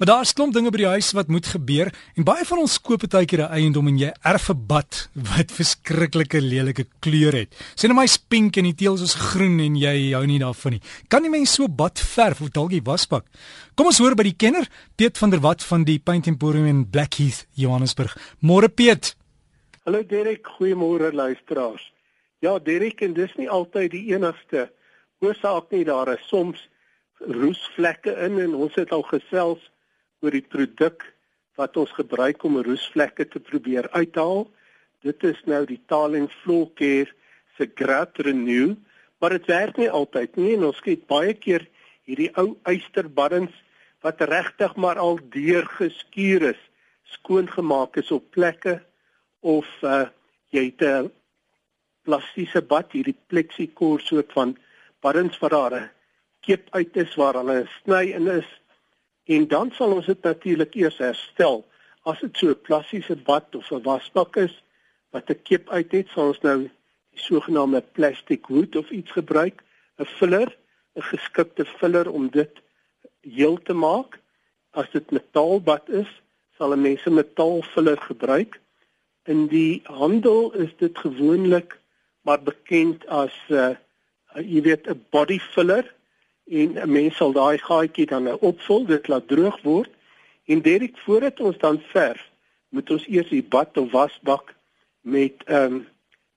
Maar daar's klomp dinge by die huis wat moet gebeur en baie van ons koop baie keer 'n eiendom en jy erf 'n bad wat verskriklike lelike kleur het. Sien my pink en die teëls is groen en jy hou nie daarvan nie. Kan nie mens so bad verf of dalk die wasbak? Kom ons hoor by die kenner, Piet van der Walt van die Paint Emporium in Blackheath, Johannesburg. Môre Piet. Hallo Derek, goeiemôre luisteraars. Ja, Derek, en dis nie altyd die enigste oorsaak nie, daar is soms roesvlekke in en ons het al gesels oor die produk wat ons gebruik om roesvlekke te probeer uithaal. Dit is nou die Talent Floor Care se Grat Renew, maar dit werk nie altyd nie en ons kyk baie keer hierdie ou eysterbaddens wat regtig maar al deur geskuur is, skoongemaak is op plekke of uh, jy het 'n plastiese bad, hierdie plexikor soort van baddens wat daar 'n keep uit is waar hulle sny in is En dan sal ons dit natuurlik eers herstel. As dit so 'n plastiese bad of 'n wasbak is wat 'n kep uit het, sal ons nou die sogenaamde plastic hood of iets gebruik, 'n filler, 'n geskikte filler om dit heel te maak. As dit metaalbad is, sal 'n mens 'n metaalfiller gebruik. In die handel is dit gewoonlik maar bekend as 'n uh, jy weet 'n body filler en 'n mens sal daai gaatjie dan nou opvul, dit laat droog word en direk voordat ons dan verf, moet ons eers die bad of wasbak met 'n um,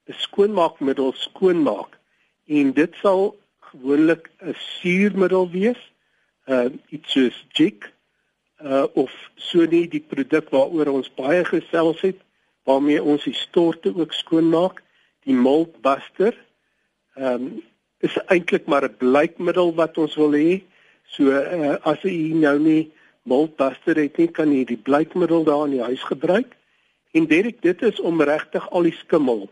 skoonmaakmiddel skoonmaak. En dit sal gewoonlik 'n suurmiddel wees, uh iets soos Jik uh of so nie die produk waaroor ons baie gesels het waarmee ons die storte ook skoonmaak, die mold buster. Um is eintlik maar 'n blykmiddel wat ons wil hê. So uh, as jy nou nie moldbuster het nie, kan jy die blykmiddel daar in die huis gebruik. En Derek, dit is om regtig al die skimmel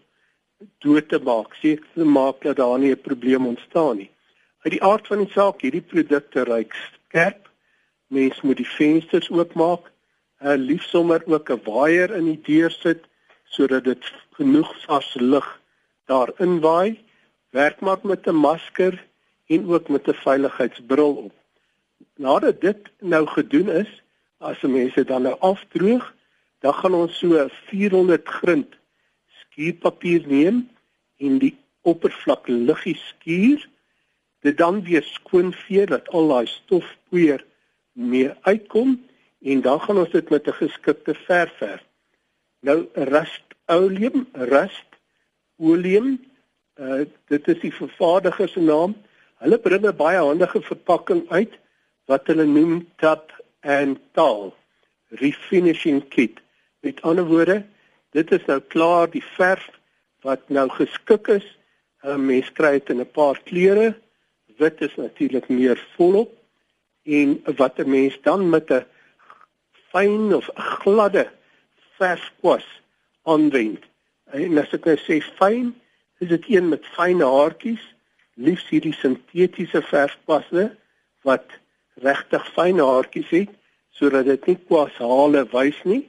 dood te maak, seker te maak dat daar nie 'n probleem ontstaan nie. Uit die aard van die saak, hierdie produkte ruik skerp. Mens moet die vensters oopmaak. Uh liefs sommer ook 'n waier in die deur sit sodat dit genoeg vars lug daarin waai werk maak met 'n masker en ook met 'n veiligheidsbril op. Nadat dit nou gedoen is, as mense dan nou afdroog, dan gaan ons so 400 grind skuurpapier neem en die oppervlak liggies skuur, dit dan weer skoon vee dat al daai stofpoeier mee uitkom en dan gaan ons dit met 'n geskikte verf verf. Nou rust oleum, rust oleum Uh dit is die vervaardiger se naam. Hulle bring 'n baie handige verpakking uit wat hulle noem Tap and Tal Refinishing Kit. Met ander woorde, dit is nou klaar die verf wat nou geskik is. 'n uh, Mens kry dit in 'n paar kleure. Wit is natuurlik meer volop en wat 'n mens dan met 'n fyn of gladde verfkwas aanwend. En as ek nou sê fyn, is dit een met fyn haartjies, liefs hierdie sintetiese verfpasse wat regtig fyn haartjies het sodat dit nie kwashale wys nie.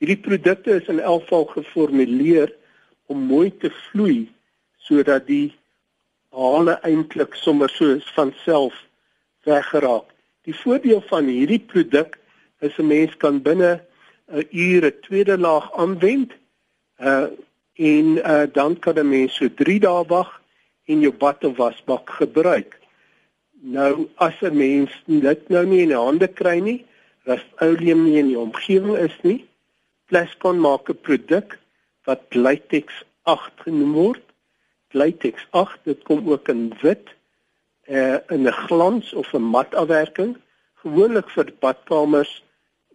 Hierdie produkte is in elk geval geformuleer om mooi te vloei sodat die hale eintlik sommer so van self weggeraak. Die voordeel van hierdie produk is 'n mens kan binne 'n uur 'n tweede laag aanwend. Uh en uh, dan kan 'n mens so 3 dae wag en jou bad of wasbak gebruik. Nou as 'n mens dit nou nie in die hande kry nie, as oleum nie in die omgewing is nie, Plascon maak 'n produk wat Glytex 8 genoem word. Glytex 8, dit kom ook in wit, uh, in 'n glans of 'n mat afwerking, gewoonlik vir badkamers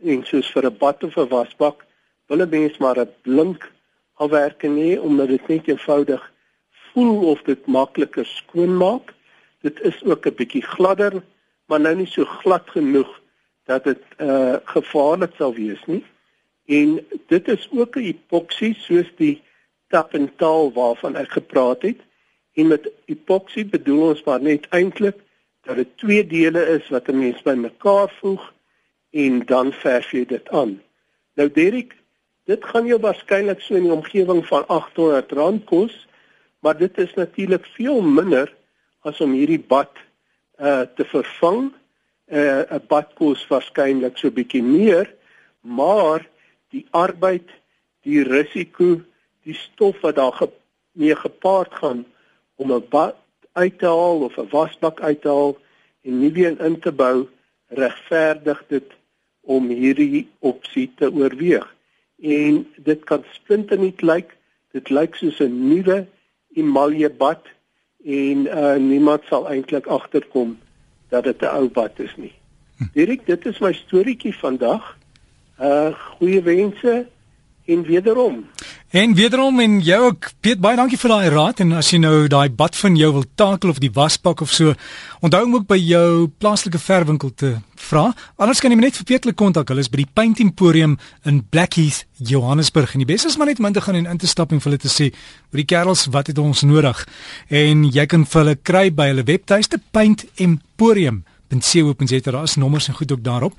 en soos vir 'n bad of 'n wasbak, wil 'n mens maar 'n blink afwerking nie omdat dit net eenvoudig voel of dit makliker skoon maak. Dit is ook 'n bietjie gladder, maar nou nie so glad genoeg dat dit uh gevaarlik sal wees nie. En dit is ook 'n epoksie soos die tapentaal waarvan ek gepraat het. En met epoksie bedoel ons maar net eintlik dat dit twee dele is wat 'n mens bymekaar voeg en dan verf jy dit aan. Nou Derek, Dit gaan jou waarskynlik so in die omgewing van R800 kos, maar dit is natuurlik veel minder as om hierdie bad uh te vervang uh, 'n bad kos waarskynlik so bietjie meer, maar die arbeid, die risiko, die stof wat daar ge mee gepaard gaan om 'n bad uit te haal of 'n wasbak uit te haal en nie weer in te bou, regverdig dit om hierdie opsie te oorweeg. En dit kan splinternuut lyk, dit lyk soos 'n nuwe emalje bad en uh, niemand sal eintlik agterkom dat dit 'n ou bad is nie. Hm. Dirk, dit is my storieetjie vandag. Uh goeie wense en wederom. En wederom en jou ook Piet baie dankie vir daai raad en as jy nou daai bad van jou wil takel of die waspak of so, onthou om ook by jou plaaslike verwinkel te vra. Anders kan jy net vir Piet kontak. Hulle is by die Paint Emporium in Blackheath, Johannesburg. En die beste is maar net om in te gaan en in te stap en vir hulle te sê, "Vir die kerels, wat het ons nodig?" En jy kan vir hulle kry by hulle webtuiste Paint Emporium. Ben sien op en sê daar is nommers en goed ook daarop.